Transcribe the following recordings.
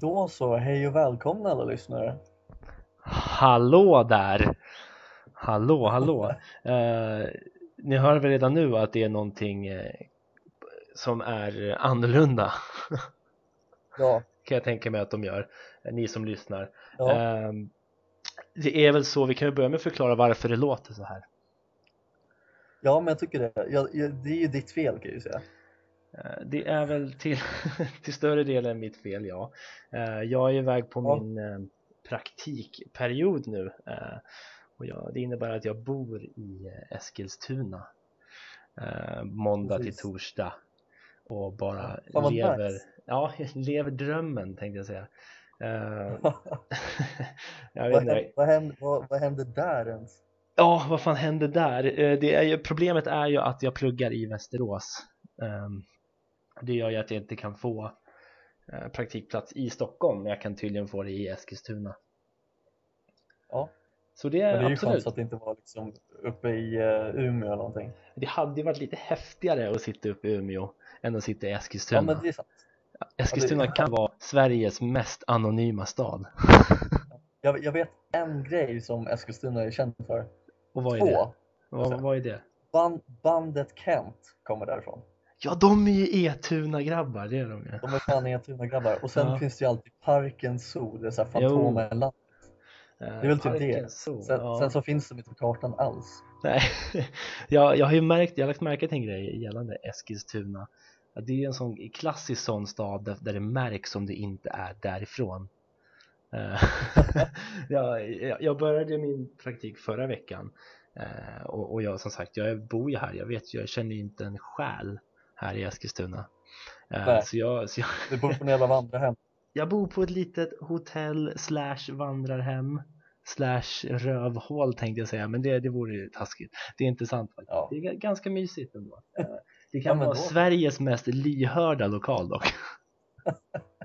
Då så, hej och välkomna alla lyssnare. Hallå där! Hallå, hallå! Eh, ni hör väl redan nu att det är någonting eh, som är annorlunda Ja, kan jag tänka mig att de gör, eh, ni som lyssnar. ja, Eh, det är väl så, vi kan ju börja med att förklara varför det låter så här. ja men jag tycker det. Jag, det är ju ditt fel kan jag ju säga. Eh, Det är väl till, till större delen mitt fel, ja. Eh, Jag är iväg på Ja. min eh, praktikperiod nu och jag, det innebär att jag bor i Eskilstuna måndag till Precis. torsdag och bara vad lever, nice. ja, lever drömmen tänkte jag säga. Jag vad, hände, vad, hände, vad, vad hände där ens? Ja, vad fan hände där? Det är ju, problemet är ju att jag pluggar i Västerås. Ehm, Det gör ju att jag inte kan få eh, praktikplats i Stockholm, men jag kan tydligen få det i Eskilstuna. Ja, Så det men är det är ju skönt att det inte var liksom uppe i uh, Umeå eller någonting. Det hade ju varit lite häftigare att sitta uppe i Umeå än att sitta i Ja Eskilstuna. men det är sant. Eskilstuna ja, det- kan vara Sveriges mest anonyma stad. Jag, jag vet en grej som Eskilstuna är känd för. Och vad är det? Två. Vad, vad är det? Band, bandet Kent kommer därifrån. Ja, de är ju Etuna-grabbar, det är de ju. De är fan Etuna grabbar. Och sen Ja. finns det ju alltid Parken Zoo, det är såhär Jo. Fantomen Det är väl typ det. Så, Sen, ja. sen så finns de inte på kartan alls. Nej, jag, jag har ju märkt, jag har lagt märke till en grej gällande Eskilstuna att det är en sån klassisk sån stad där, där det märks om det inte är därifrån Eh, jag, jag- började min praktik förra veckan eh, och, och jag som sagt, jag bor ju här, jag vet jag känner inte en själ här i Eskilstuna Eh, Nej. så, jag, så jag, Du bor på en jävla vandrarhem. jag bor på ett litet hotell slash vandrarhem slash rövhål tänkte jag säga men det, det vore ju taskigt det är inte sant faktiskt Ja. det är ga- ganska mysigt ändå Eh, det Ja, kan men vara Sveriges mest lyhörda lokal dock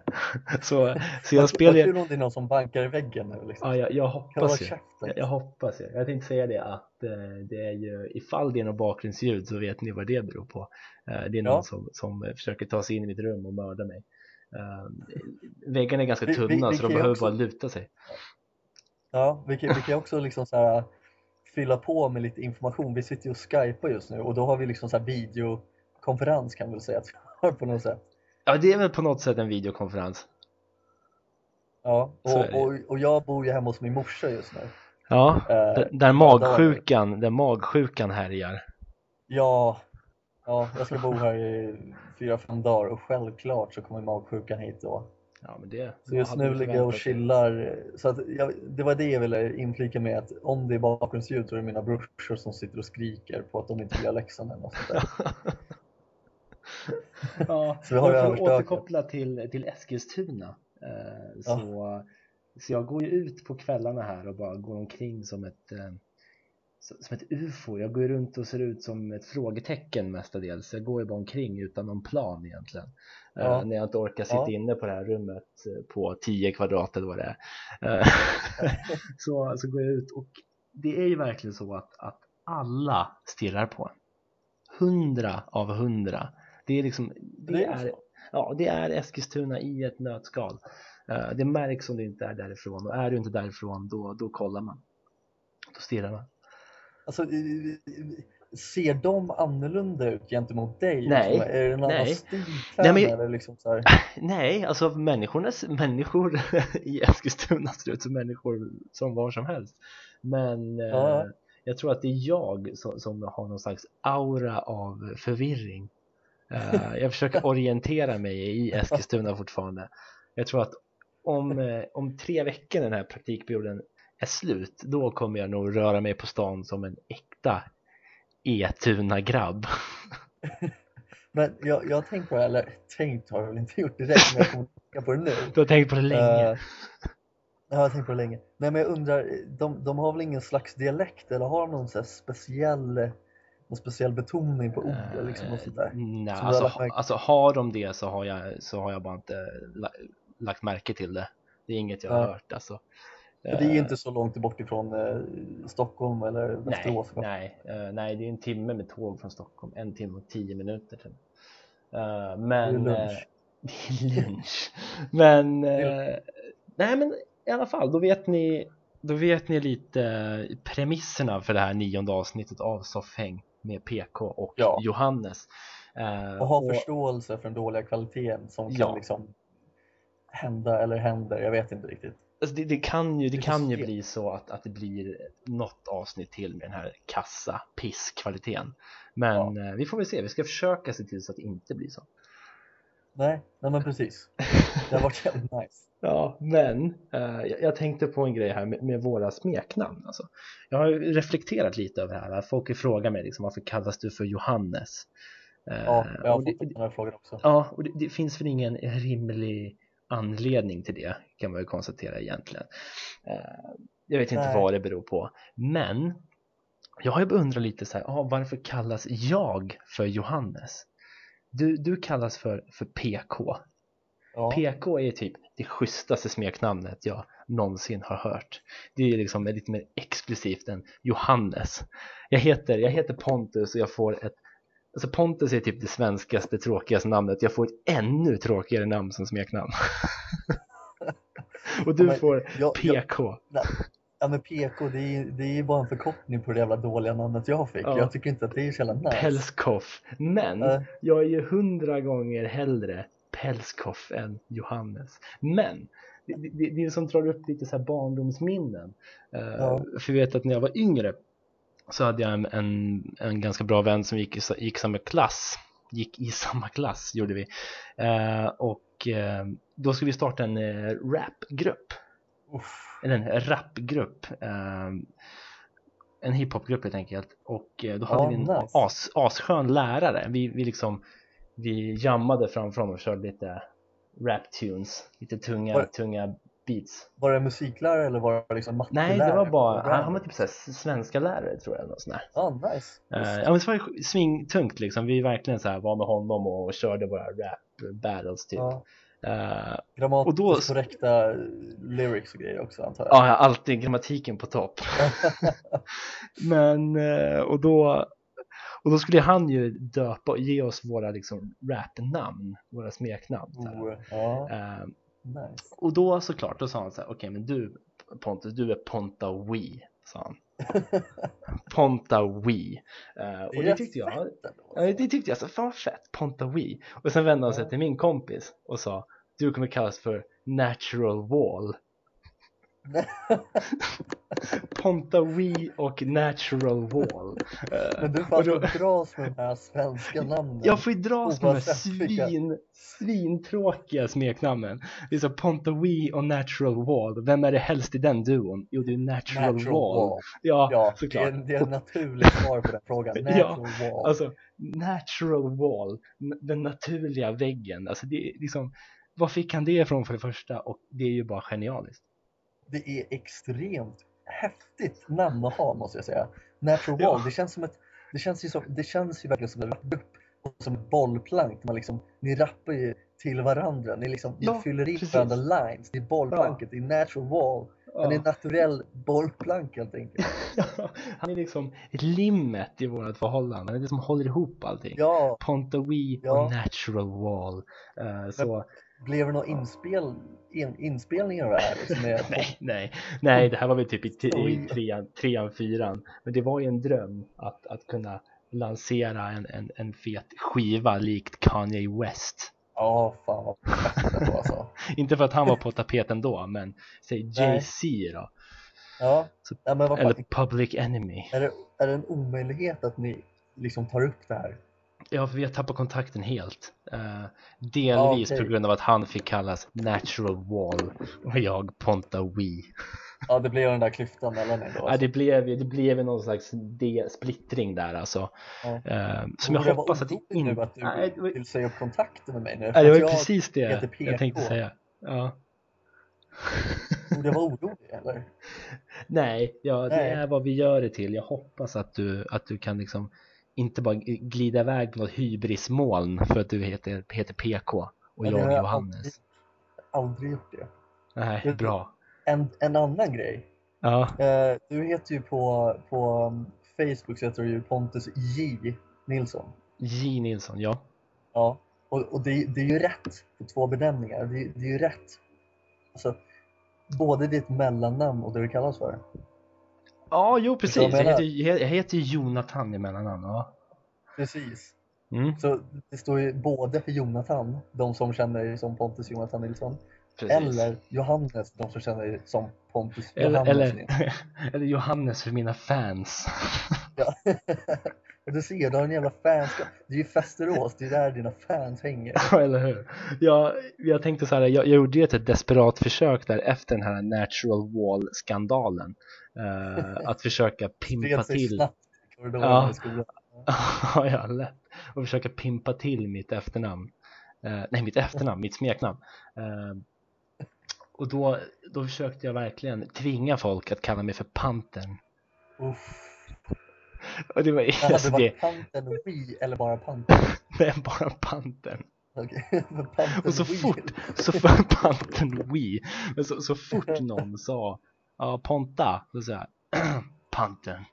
så, så jag spelar ju det är någon som bankar i väggen nu liksom. ja, jag, jag hoppas ju jag, jag hoppas ju jag tänkte säga det att eh, det är ju ifall det är något bakgrundsljud så vet ni vad det beror på Eh, det är någon Ja. som, som försöker ta sig in i mitt rum och mörda mig Eh, väggarna är ganska Vi- vi- tunna vi så de behöver också- bara luta sig Ja, vi kan, vi kan också liksom så här fylla på med lite information. Vi sitter ju och skypar just nu och då har vi liksom så här videokonferens kan vi väl säga på något sätt. Ja, det är väl på något sätt en videokonferens. Ja, och, och, och jag bor ju hemma hos min morsa just nu. Ja, Eh, där magsjukan, där magsjukan härjar. ja, ja, jag ska bo här i fyra, fem dagar och självklart så kommer magsjukan hit då. Ja, men det. Så just nu ligger jag och chillar. Så att jag, det var det jag ville inflika med att om det är bakgrundsljud så är det mina brorsor som sitter och skriker på att de inte göra läxan eller något sånt där. ja, Så har och för att återkoppla till, till Eskilstuna. Eh, så, så jag går ju ut på kvällarna här och bara går omkring som ett eh, som ett ufo. Jag går runt och ser ut som ett frågetecken mestadels. Jag går ju bara omkring utan någon plan egentligen. Eh, Ja. när jag inte orkar sitta Ja. inne på det här rummet eh, på 10 kvadrat eller vad det är. Eh, så, så går jag ut och det är ju verkligen så att, att alla stirrar på en. Hundra av hundra. Det är liksom, det, Det är ja, det är Eskilstuna i ett nötskal. Eh, det märks om du inte är därifrån och är du inte därifrån då, då kollar man. Då stirrar man. Alltså, ser de annorlunda ut gentemot dig? Nej, Liksom? Är det en annan nej. stil Nej, men- eller liksom så här? Nej, alltså människorna, människor i Eskilstuna ser ut som människor som var som helst. Men eh, Ja. jag tror att det är jag som, som har någon slags aura av förvirring. Eh, jag försöker orientera mig i Eskilstuna fortfarande. Jag tror att om, eh, om tre veckor den här praktikperioden är slut, då kommer jag nog röra mig på stan som en äkta Etuna-grabb. Men jag, jag har tänkt på det, eller tänkt har jag väl inte gjort direkt, men jag kommer tänka på det nu. Du har tänkt på det länge. Eh, jag har tänkt på det länge. Nej, men jag undrar, de, de har väl ingen slags dialekt eller har de någon så speciell, någon speciell betoning på ord liksom och sånt där? Nej, du alltså, ha- alltså har de det så har jag, så har jag bara inte la, lagt märke till det. Det är inget jag har hört alltså. För det är ju Eh, inte så långt bort ifrån eh, Stockholm eller Nej, Västerås. nej, eh, nej, det är en timme med tåg från Stockholm. En timme och tio minuter. Typ. Eh, men, Det är eh, lunch. Det är lynch. Men, eh, nej men i alla fall, då vet ni, då vet ni lite premisserna för det här nionde avsnittet av Soffhäng med PK och Ja. Johannes. Eh, Och ha förståelse för den dåliga kvaliteten som kan Ja. liksom hända eller händer, jag vet inte riktigt. Alltså det, det kan ju, det kan ju bli så att, att det blir något avsnitt till med den här kassa pisskvaliteten. Men eh, vi får väl se, vi ska försöka se till så att det inte blir så. Nej, nej men precis. Det har varit jävligt nice. Ja, men eh, jag, tänkte på en grej här med, med våra smeknamn. Alltså. Jag har reflekterat lite över det här. Folk frågar mig liksom, varför kallas du för Johannes? Eh, Ja, jag har fått den här frågan också. ja, och det, det finns väl ingen rimlig anledning till det kan man ju konstatera egentligen. Eh, jag vet inte Nej. vad det beror på, men jag har ju undrat lite så här, ah, varför kallas jag för Johannes? Du, du kallas för, för PK. Ja, PK är typ det schysstaste smeknamnet jag någonsin har hört. Det är liksom lite mer exklusivt än Johannes. Jag heter, jag heter Pontus och jag får ett Alltså Pontus är typ det svenskaste tråkigaste namnet. Jag får ett ännu tråkigare namn som smeknamn. och du Ja, men får jag, jag, PK. Ja men PK det är det är bara en förkortning på det jävla dåliga namnet jag fick. Ja. Jag tycker inte att det är så jävla nice. Pelskoff. Men Eh, jag är ju hundra gånger hellre Pelskoff än Johannes. Men det, det, det är som drar upp lite så här barndomsminnen. Eh, Ja. För jag vet att när jag var yngre så hade jag en, en, en ganska bra vän som gick i, gick samma klass. Gick i samma klass gjorde vi. Eh, och eh, då skulle vi starta en rapgrupp. Eller en rapgrupp. Eh, en hiphopgrupp helt enkelt. Och eh, då hade Ja, vi en nice. as, asskön lärare. Vi, vi liksom vi jammade framför honom och körde lite rap-tunes. Lite tunga, Var- tunga beats. Var det musiklärare eller var det liksom Nej, mattelärare? det var bara, han, han var typ såhär svenska lärare tror jag. eller något sånt där. Ja, nice. Eh, ja men det var svingtungt liksom. Vi verkligen så här var med honom och körde våra rap battles typ. Ja. Eh, Grammatiskt Och då- korrekta lyrics och grejer också antar jag. Ja, alltid grammatiken på topp. Men, eh, och då, och då skulle han ju döpa och ge oss våra liksom rapnamn, våra smeknamn. Oh, ja, Eh, nice. och då såklart, då sa han så här, okej men du Pontus, du är Ponta Wee, sa han. Ponta Wee. Eh, och det tyckte jag, ja, det tyckte jag, så fan vad fett, Ponta Wee. Och sen vände han sig till min kompis och sa, du kommer kallas för Natural Wall. Ponta Wee och Natural Wall. Eh, Men du och får då- alltså dras med de här svenska namnen. Jag får ju dras med de här svin, svintråkiga smeknamnen. Det är så Ponta Wee och Natural Wall. Vem är det helst i den duon? Jo, det är Natural, Natural Wall. wall. Ja, Ja, det såklart. är, det är ett naturligt svar på den frågan. Ja, Natural wall. Alltså, Natural Wall, den naturliga väggen. Alltså, det är liksom, var fick han det ifrån för det första? Och det är ju bara genialiskt. Det är extremt häftigt namn att ha måste jag säga. Natural Ja. wall, det känns som ett det känns ju, som, det känns ju verkligen som en grupp och som ett bollplank. Man liksom, ni rappar ju till varandra, ni, liksom, ni Ja, fyller i varandra lines. Det är bollplanket, det är natural wall. Han är naturell bollplank helt enkelt. han är liksom limmet i vårt förhållande. Han är det som håller ihop allting. Ja, Ponta Wee Ja. och Natural Wall. Eh, så blev det några inspel, in, inspelningar av det här? Är, nej, nej, nej, det här var väl typ i, i trean, trean, fyran. Men det var ju en dröm att, att kunna lansera en, en, en fet skiva likt Kanye West. Ja, fan vad det var alltså. Inte för att han var på tapeten då, men säg. Jay-Z då. Ja, Så- ja men vad Eller fan, Public Enemy. är det, är det en omöjlighet att ni liksom tar upp det här? Ja, för vi har tappat kontakten helt. Eh, delvis Ja, okej. på grund av att han fick kallas Natural Wall och jag Ponta Wee. Ja, det blev den där klyftan mellan er då. Ja, det blev ju det blev någon slags splittring där alltså. Ja. Eh, som jag Borde hoppas att det orolig nu inte... att du Nej, det var, vill säga upp kontakten med mig nu. nej, det var jag precis det jag tänkte säga. Ja. borde jag vara orolig eller? Nej, ja, det Nej. är vad vi gör det till. Jag hoppas att du, att du kan liksom inte bara glida iväg på något hybrismoln för att du heter, heter PK och jag har Johannes. Aldrig, aldrig gjort det. Nej, det- bra. En, en annan grej. Ja, Eh, du heter ju på, på um, Facebook så heter du ju Pontus J Nilsson. J Nilsson, ja. Ja. Och, och det, det är ju rätt på två benämningar. Det, det är ju rätt. Alltså, både ditt mellannamn och det du kallas för. Ja, jo precis. Jag jag heter, jag heter Jonathan i mellannamn. Ja. Precis. Mm, Så det står ju både för Jonathan, de som känner dig som Pontus Jonathan Nilsson, precis. eller Johannes, de som känner dig som Pontus eller, Johannes eller, eller Johannes för mina fans. Ja. du ser, du har en jävla fanskap. Det är ju Västerås, det är där dina fans hänger. Ja, eller hur? Jag, jag tänkte så här, jag, jag gjorde ju ett desperat försök där efter den här natural wall-skandalen. Eh, att försöka pimpa till. Ja. ja, lätt. Och försöka pimpa till mitt efternamn. Eh, nej, mitt efternamn, mitt smeknamn. Eh, och då, då försökte jag verkligen tvinga folk att kalla mig för Pantern. Uff. Och det var hade alltså, det det, varit Pantern Wii eller bara Pantern? är bara Pantern. Pantern Och så fort, så för Pantern Wii, men så, så fort någon sa ja, Ponta, då sa jag Pantern.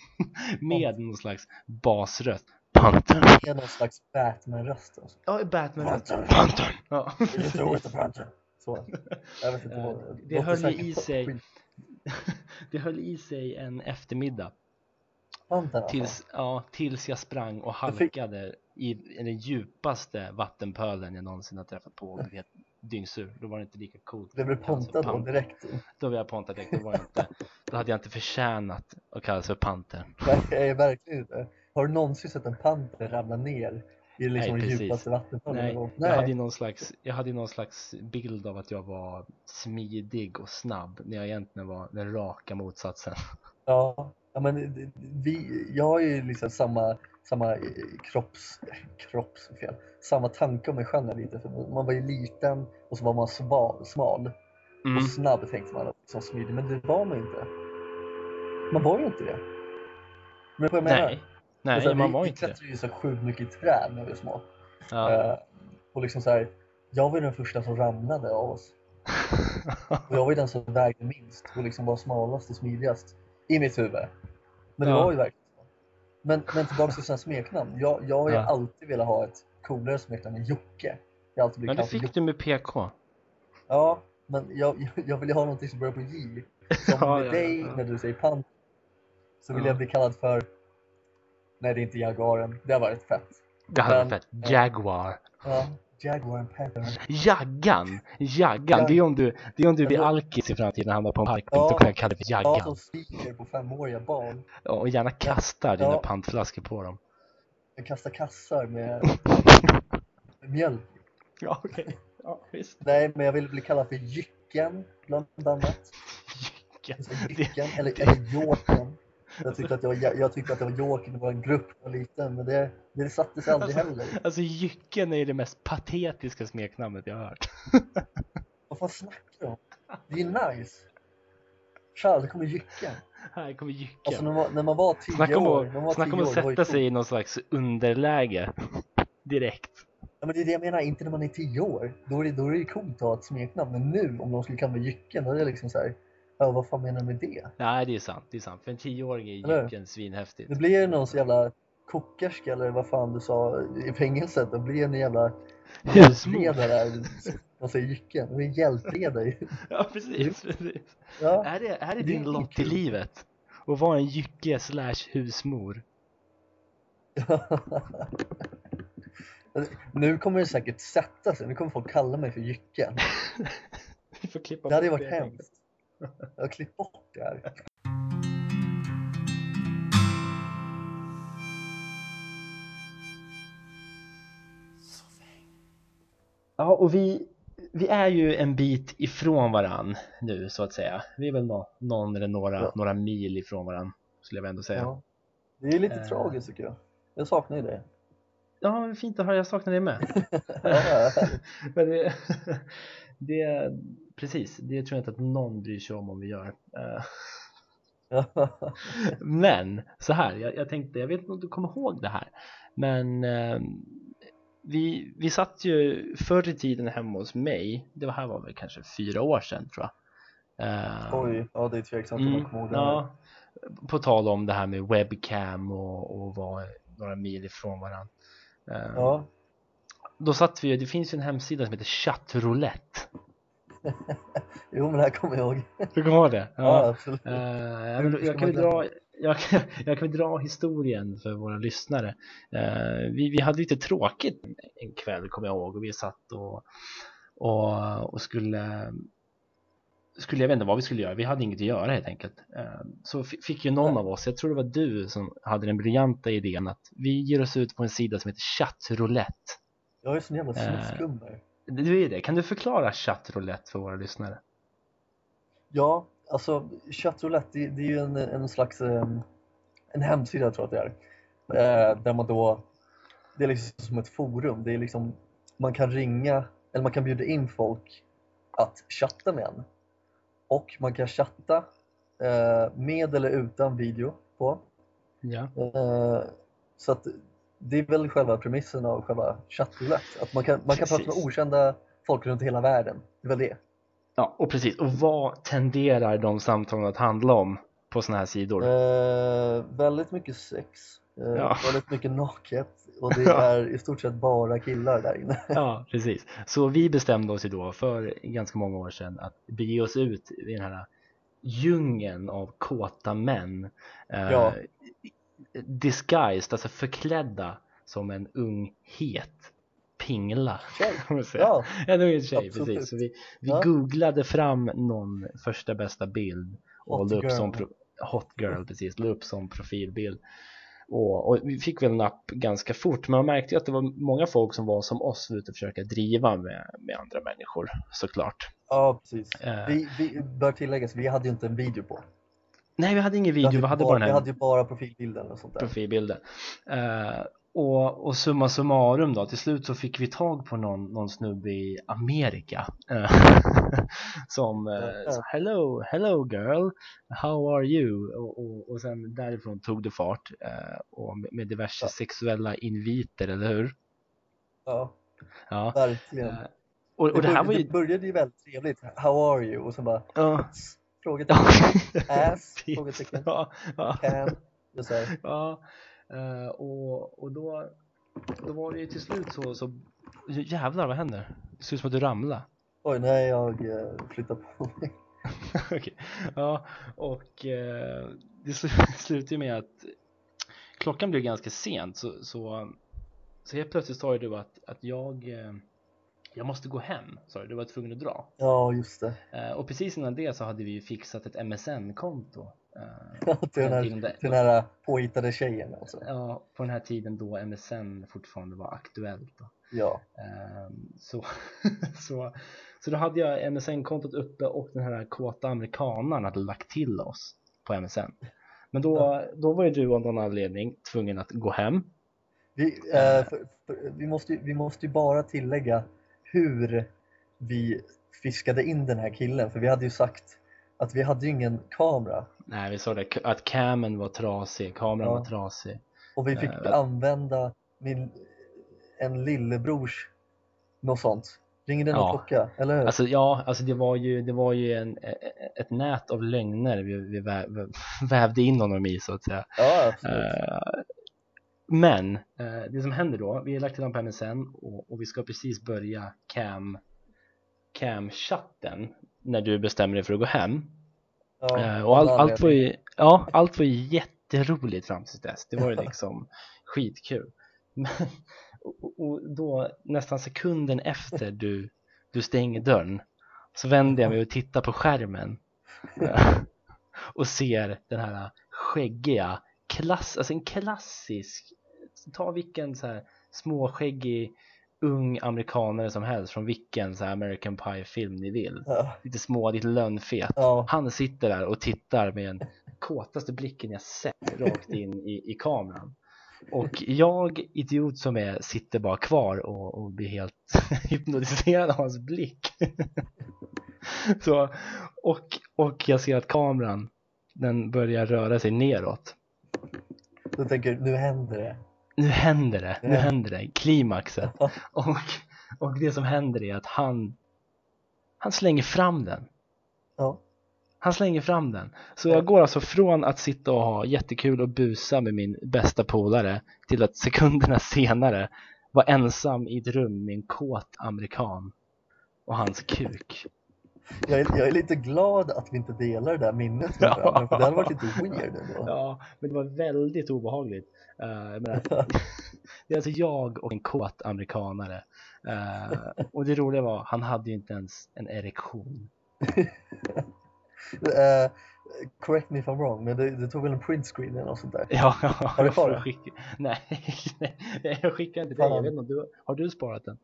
Med någon slags basröst. Pantern. Med någon slags Batman-röst. Alltså. Ja, Batman. Pantern. Pantern. Ja. Så. Jag vet inte Eh, vad. det låter höll i sig. Det höll i sig en eftermiddag alltså. tills, ja, tills jag sprang och halkade i den djupaste vattenpölen jag någonsin har träffat på och helt dyngsur. Då var det inte lika coolt. Det blev pontad då direkt. Då blev jag pontad direkt. Då, var jag inte, då hade jag inte förtjänat att kallas för Pantern. Nej, verkligen inte. Har du någonsin sett en panter ramla ner i liksom Nej, precis. djupaste vattenfallen? Nej, gång? jag hade någon slags, jag hade någon slags bild av att jag var smidig och snabb när jag egentligen var den raka motsatsen. Ja, ja men vi, jag har ju liksom samma, samma eh, kropps, kroppsfel, samma tanke om mig själv lite. För man var ju liten och så var man smal, smal Mm. och snabb tänkte man som smidig, men det var man inte. Man var ju inte det. Men vad jag menar? Nej, nej Alltså, man vi, var vi inte det. klättrade ju så sjukt mycket i träd när vi var små. Ja. Eh, och liksom så här, jag var ju den första som ramlade av oss. Och jag var ju den som vägde minst och liksom var smalast och smidigast i mitt huvud. Men det Ja. var ju verkligen. Men, men tillbaka till sina smeknamn. Jag, jag har ju Ja. alltid velat ha ett coolare smeknamn än Jocke. Jag har alltid Men blivit det kallad för fick Jocke. du med PK. Ja, men jag, jag vill ju ha någonting som börjar på J. Som Ja, med ja, dig ja. när du säger pant. Så vill Ja. jag bli kallad för Nej det är inte Jaguaren, det har varit fett. Det Men, varit fett. Jaguar. Ja, Jaguar Panther. Jaggan! Jaggan! Det är om du, det är om du blir alkis i framtiden och hamnar på en parkbänk. Ja. Då kan jag kalla det för Jag Jaggan. som skriker på femåriga barn. Ja, Och gärna kastar dina Ja. pantflaskor på dem. Jag kastar kassar med, med mjölk. Ja, okej. Ja, visst. Nej, men jag vill bli kallad för Jycken bland annat. Det, Jycken, eller, eller Jåken. Jag tyckte att jag, var- jag tyckte att det var Jåken i vår grupp när jag var liten, men det, det satte sig aldrig Alltså- heller. alltså Jycken är ju det mest patetiska smeknamnet jag har hört. Vad fan snackar du om? Det är nice. Tja, det kommer Jycken. Här kommer Jycken. Alltså när man, när man var tio Snacka om år, när man var att, snacka om att det var sätta sig i någon slags underläge direkt. Ja, men det är det jag menar, inte när man är tio år. Då är det, då är det coolt att ha ett smeknamn. Men nu, om de skulle kalla mig Jycken, då är det liksom så här, ja vad fan menar du med det? Nej, det är sant. Det är sant. För en tioåring är? Jycken svinhäftigt. Det blir ju någon så jävla kokerska eller vad fan du sa i fängelset. Det blir en jävla Husmor. hjälpredare. Man säger Jycken, det är en hjälpredare. Ja, precis. precis. Ja. Är det, är det Det din är lott i livet? Att vara en Jycke slash husmor? nu kommer det säkert sätta sig. Nu kommer folk kalla mig för Jycken. Det hade ju varit det. hemskt. Jag har klippt bort det här. Ja, och vi, vi är ju en bit ifrån varann nu så att säga. Vi är väl nå, någon eller några, Ja. några mil ifrån varann skulle jag ändå säga. Ja. Det är lite Eh. tragiskt tycker jag. Jag saknar ju det. Ja, fint att höra. Jag saknar dig med. Ja, Men det, det, precis, det tror jag inte att någon bryr sig om om vi gör. Eh. Men så här, jag, jag tänkte, jag vet inte om du kommer ihåg det här, men eh, vi, vi satt ju förr i tiden hemma hos mig, det var här var väl kanske fyra år sedan tror jag. Eh, Oj, ja det är tveksamt om mm, man kommer ihåg det. ja, på tal om det här med webcam och, och vara några mil ifrån varandra. Eh, Ja. då satt vi, det finns ju en hemsida som heter Chattroulette. Jo men det här kommer jag ihåg. Du kommer ihåg det? Ja, absolut. Ja, men ska jag, kan dra, jag, kan, jag kan dra historien för våra lyssnare. Eh, vi, vi hade lite tråkigt en kväll kommer jag ihåg och vi satt och, och, och skulle skulle jag vet inte vad vi skulle göra, vi hade inget att göra helt enkelt. Eh, Så fick ju någon av oss, jag tror det var du som hade den briljanta idén att vi ger oss ut på en sida som heter Chattroulette. Jag är sån jävla Eh. Du är det, kan du förklara Chattroulette för våra lyssnare? Ja, alltså chattroulette det, det är ju en, en slags em, en hemsida tror jag att det är. Eh, där man då, det är liksom som ett forum. Det är liksom, man kan ringa, eller man kan bjuda in folk att chatta med en. Och man kan chatta eh, med eller utan video på. Ja. Eh, så att det är väl själva premissen av själva chattroulette. Att man kan, man kan prata med okända folk runt hela världen. Det är väl det. Ja, och precis. Och vad tenderar de samtalen att handla om på sådana här sidor? Eh, väldigt mycket sex, eh, Ja. väldigt mycket naket och det är i stort sett bara killar där inne. Ja, precis. Så vi bestämde oss ju då för ganska många år sedan att bege oss ut i den här djungeln av kåta män. Eh, Ja. Disguised, alltså förklädda som en ung het pingla. Tjej. Ja, en tjej, Absolut. precis. Så vi, vi Ja. googlade fram någon första bästa bild och Hot la upp som hot girl, precis, la upp som profilbild. Och, och vi fick väl napp ganska fort, men man märkte ju att det var många folk som var som oss ute och försöka driva med, med andra människor, såklart. ja precis. Eh. Vi, vi bör tilläggas, vi hade ju inte en video på. Nej, vi hade ingen Vi video, hade, vi hade bara, bara den vi här hade ju bara profilbilden och sånt där. profilbilden. Eh, och, och summa summarum då, till slut så fick vi tag på någon, någon snubbe i Amerika eh, som eh, sa hello, hello girl, how are you? Och, och, och sen därifrån tog det fart och med, diverse Ja. sexuella inviter, eller hur? Ja, Ja. verkligen. Och, och det här var började, ju... det började ju väldigt trevligt. How are you? Och sen bara Ja. Frågetecken, ass, frågetecken, Ja, ja. can. Ja, eh, och, och då, då var det ju till slut så, så jävlar vad händer? Det ser ut som att du ramlade. Oj, nej jag eh, flyttar på mig. Okej. Ja, och eh, det sl- slutar ju med att klockan blev ganska sent så, så, så helt plötsligt sa ju du att, att jag, eh, jag måste gå hem, sa du, du var tvungen att dra. Ja, just det. Eh, och precis innan det så hade vi ju fixat ett MSN-konto. Eh, till, den här, till den här påhittade tjejen alltså. Ja, på den här tiden då MSN fortfarande var aktuellt. Då. Ja. Ehm, så, så, så då hade jag MSN-kontot uppe och den här kåta amerikanaren hade lagt till oss på MSN. Men då, då var ju du av någon anledning tvungen att gå hem. Vi, eh, för, för, vi, måste, vi måste ju bara tillägga hur vi fiskade in den här killen, för vi hade ju sagt att vi hade ju ingen kamera Nej, vi sa det, att camen var trasig, kameran Ja. var trasig. och vi fick Eh, använda min, en lillebrors något sånt. Ringer någon Ja. klocka, eller hur? Alltså ja, alltså det var ju, det var ju en, ett nät av lögner vi, vi vä- vävde in honom i så att säga. ja, absolut. Eh, men eh, det som händer då, vi har lagt till den på MSN och, och vi ska precis börja cam cam-chatten när du bestämmer dig för att gå hem. ja, Eh, och allt, av allt, var ju, ja, allt var ju jätteroligt fram till dess. Det var ju liksom skitkul. Men, och, och- och då nästan sekunden efter du, du stänger dörren så vänder jag mig och tittar på skärmen eh, och ser den här skäggiga, klass, alltså en klassisk, ta vilken så här småskäggig ung amerikanare som helst från vilken så American Pie film ni vill. Ja, Lite små, lite lönnfet. ja, Han sitter där och tittar med den kåtaste blicken jag sett rakt in i, i kameran. Och jag, idiot som är, sitter bara kvar och, och blir helt hypnotiserad av hans blick. Så, och, och jag ser att kameran, den börjar röra sig neråt. du tänker nu händer det. Nu händer det, nu händer det, klimaxet. Och, och det som händer är att han, han slänger fram den. Ja, Han slänger fram den. Så jag går alltså från att sitta och ha jättekul och busa med min bästa polare till att sekunderna senare var ensam i ett rum med en kåt amerikan och hans kuk. Jag är, jag är lite glad att vi inte delar det där minnet med varandra, för det hade varit lite weird ändå. Ja, men det var väldigt obehagligt. Uh, jag menar, det är alltså jag och en kåt amerikanare. Uh, och det roliga var, han hade ju inte ens en erektion. uh, correct me if I'm wrong, men du, tog väl en printscreen eller något sånt där? Ja, ja har du kvar det? Nej, nej, jag skickar inte dig. Jag vet inte, du, har du sparat den?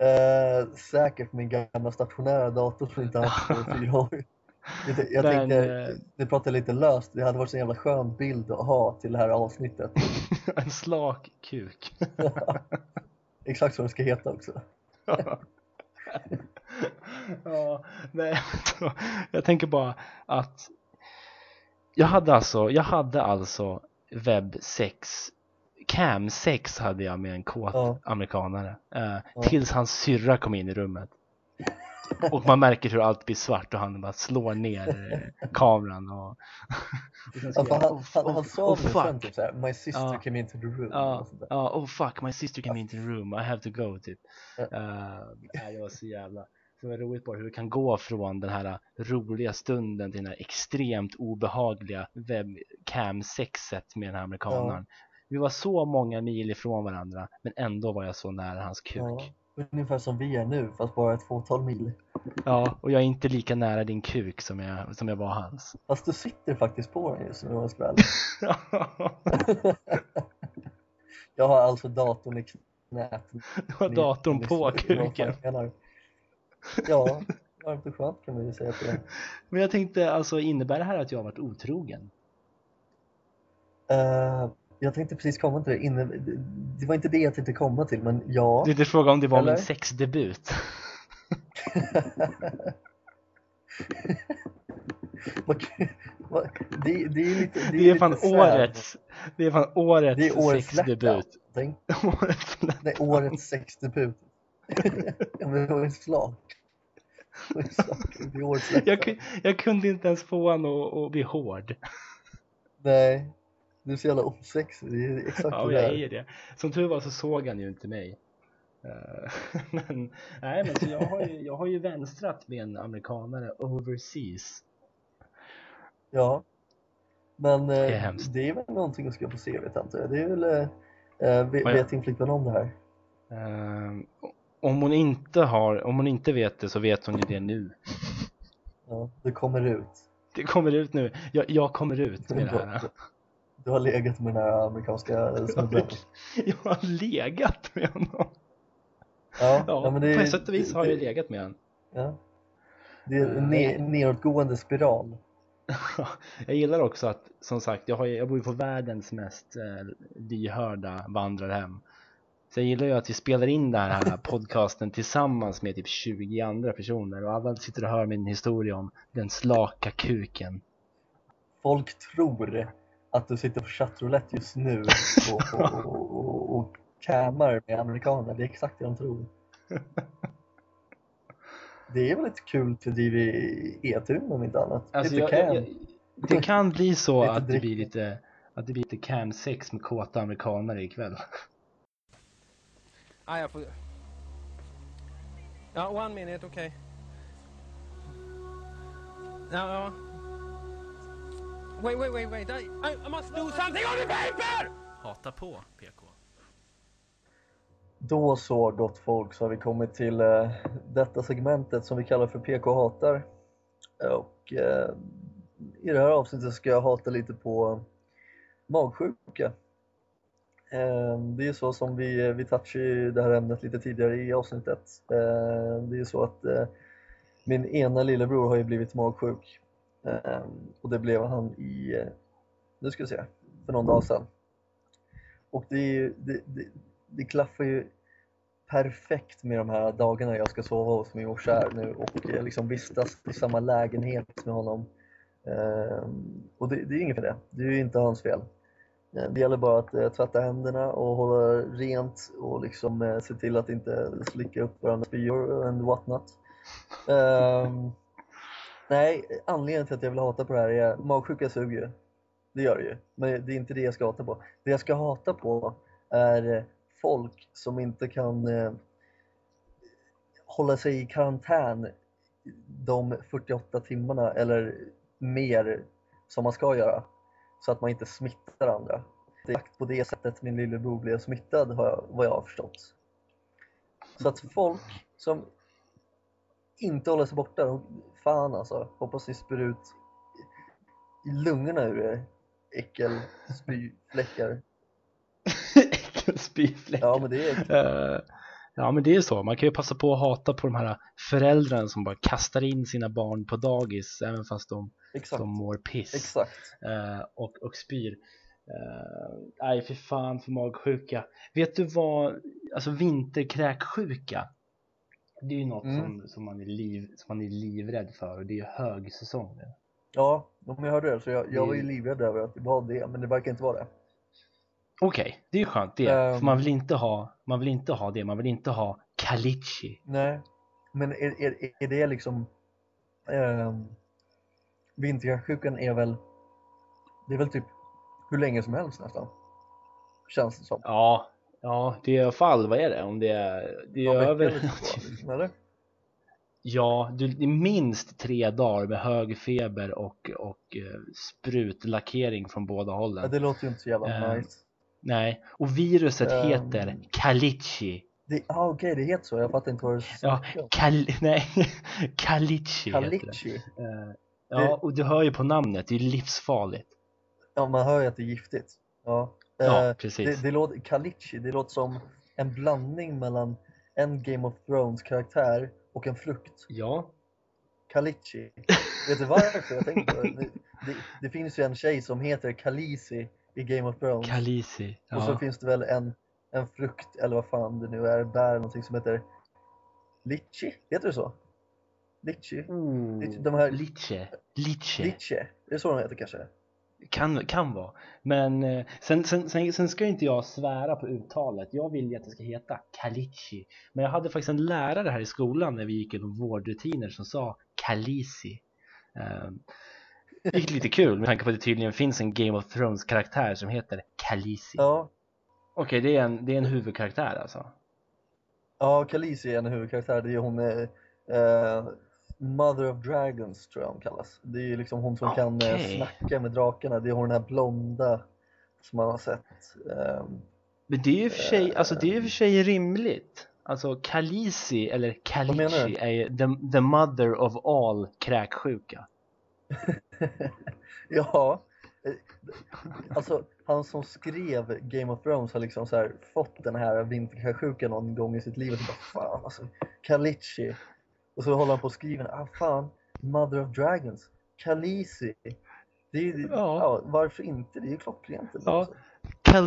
Uh, säkert min gamla stationära dator som inte haft på fyra år. Jag, Men, tänkte, vi eh, pratade lite löst, det hade varit en jävla skön bild att ha till det här avsnittet. en slak kuk. Exakt som det ska heta också. ja, nej, jag tänker bara att jag hade alltså, jag hade alltså webb 6 Cam 6 hade jag med en kåt ja. amerikanare. Uh, ja. Tills hans syrra kom in i rummet. Och man märker hur allt blir svart och han bara slår ner kameran och... och ja, han, han, han, han sa oh, fuck. Typ såhär, my sister ja. came into the room. Ja, ja, oh fuck, my sister came into the room, I have to go typ. Ja. Uh, det var så jävla... Det var roligt bara hur det kan gå från den här roliga stunden till den här extremt obehagliga webcam-sexet med den här amerikanaren. Vi var så många mil ifrån varandra men ändå var jag så nära hans kuk. Ja, ungefär som vi är nu fast bara ett fåtal mil. Ja, och jag är inte lika nära din kuk som jag, som jag var hans. Fast du sitter faktiskt på den just nu om jag ska Jag har alltså datorn i knät. Du har datorn på kuken. Ja, varmt och skönt kan man ju säga till det. Men jag tänkte alltså, innebär det här att jag har varit otrogen? Uh, jag tänkte precis komma till det. Inne, det var inte det jag tänkte komma till, men ja. Du tänkte fråga om det var Eller? min sexdebut. det, det, är lite, det, det är, fan årets, det är fan årets, det är årets sexdebut. årets Nej, årets sexdebut. ja, men det var ju slak. Är årets jag, jag kunde inte ens få honom att bli hård. Nej, du är så jävla osexig, det är exakt ja, det jag är det. Som tur var så såg han ju inte mig. Uh, men, nej, men så jag, har ju, jag har ju vänstrat med en amerikanare overseas. Ja, men det är, det är väl någonting att ska få se vet jag. Det är väl, uh, vet, vet din flickvän om det här? om hon inte har, om hon inte vet det så vet hon ju det nu. Ja, det kommer ut. Det kommer ut nu. Jag, jag kommer ut med det här. Du har legat med den här amerikanska snubben? Jag har legat med honom. Ja, ja, ja men det, på ett sätt och vis har jag legat med honom. Ja. Det är en ne nedåtgående spiral. jag gillar också att, som sagt, jag, har, jag bor ju på världens mest eh, lyhörda vandrarhem. Så jag gillar ju att vi spelar in den här podcasten tillsammans med typ 20 andra personer och alla sitter och hör min historia om den slaka kuken. Folk tror att du sitter på chattroulette just nu och, och, och, och, cammar med amerikaner. Det är exakt det de tror. Det är väl ett kul till driv i Etun om inte annat. Alltså jag, jag, jag, det kan bli så att det blir lite att det blir lite cam sex med kåta amerikanare ikväll. Ah, jag får... Ja, one minute, okej. Okay. Ja, ja. Wait, wait, wait, wait. I, I must do something on the paper! Hata på, PK. Då så, gott folk, så har vi kommit till uh, detta segmentet som vi kallar för PK hatar. Och uh, i det här avsnittet ska jag hata lite på magsjuka. Uh, det är så som vi, vi touchade det här ämnet lite tidigare i avsnittet. Det är så att min ena lillebror har ju blivit magsjuk Eh, ehm, och det blev han i, eh, nu ska vi se, för någon dag sedan. Och det, det, det, det klaffar ju perfekt med de här dagarna jag ska sova hos min morsa nu och eh, liksom vistas i samma lägenhet med honom. Ehm, och det, det är inget för det, det är ju inte hans fel. Ehm, det gäller bara att eh, tvätta händerna och hålla rent och liksom se till att inte slicka upp varandras spyor and whatnot. Nej, anledningen till att jag vill hata på det här är magsjuka suger ju. Det gör det ju, men det är inte det jag ska hata på. Det jag ska hata på är folk som inte kan eh, hålla sig i karantän de 48 timmarna eller mer som man ska göra så att man inte smittar andra. Det är på det sättet min lillebror blev smittad har jag, vad jag har förstått. Så att folk som inte håller sig borta, fan alltså, hoppas det spyr ut i lungorna ur er äckel, spyfläckar. Spyfläck. Ja men det är Eh, ja men det är så, man kan ju passa på att hata på de här föräldrarna som bara kastar in sina barn på dagis även fast de, exakt, de mår piss exakt. eh, och, och spyr. Eh, nej för fan för magsjuka. Vet du vad, alltså vinterkräksjuka det är ju något Mm. som, som, man är liv, som man är livrädd för och det är ju högsäsong nu. Ja, om jag hörde det så jag, jag var ju Det- livrädd över att det var det, men det verkar inte vara det. Okej, det är ju skönt det. Ehm. för man vill inte ha, man vill inte ha det, man vill inte ha kalichi. Nej, men är, är, är det liksom um, Vinterkräksjukan är väl Det är väl typ hur länge som helst nästan Känns det som Ja, ja det är i alla fall, vad är det? Om det är, det är över, eller ja, du, det är minst tre dagar med hög feber och, och eh, sprutlackering från båda hållen. Ja, det låter ju inte så jävla Ehm, nice Nej, och viruset Ehm. heter kalichi. det, ah, Okej, det heter så, jag fattar inte vad du Ja, kal, nej, kalichi heter det. Kalichi Eh, Ja, och du hör ju på namnet, det är livsfarligt. Ja, man hör ju att det är giftigt Ja, Ja, Eh, precis. det, det låter, Kalichi, det låter som en blandning mellan en Game of Thrones karaktär och en frukt Ja, Kalichi. Vet du varför jag tänkte på det? Det, det? finns ju en tjej som heter Khaleesi i Game of Thrones. Kalisi. Och så Ja. finns det väl en, en frukt, eller vad fan det nu är, bär någonting som heter Litchi? Heter det så? Litchi? Oh, de här- Liche. Liche. Litchi? Är det så de heter kanske? Kan, kan vara. Men eh, sen, sen, sen, sen ska inte jag svära på uttalet. Jag vill ju att det ska heta Kalichi. Men jag hade faktiskt en lärare här i skolan när vi gick igenom vårdrutiner som sa Kalisi. Vilket är lite kul med tanke på att det tydligen finns en Game of Thrones karaktär som heter Kalisi. Ja, Okej, det, är en, det är en huvudkaraktär alltså. ja Khaleesi är en huvudkaraktär. Det är hon eh, eh, Mother of Dragons tror jag hon kallas. Det är ju liksom hon som kan eh, snacka med drakarna. Det är hon den här blonda som man har sett. ehm, Men det är ju för sig, alltså det är för sig rimligt. Alltså Kalisi eller Kalichi är ju the, the mother of all kräksjuka. Ja, eh, alltså han som skrev Game of Thrones har liksom så fått den här vinterkräksjukan någon gång i sitt liv och så bara fan alltså, Kalichi. Och så håller han på och skriver, ah fan, Mother of Dragons, Khaleesi. Det är, ju- Ja. ja. varför inte? Det är ju klockrent. Ja.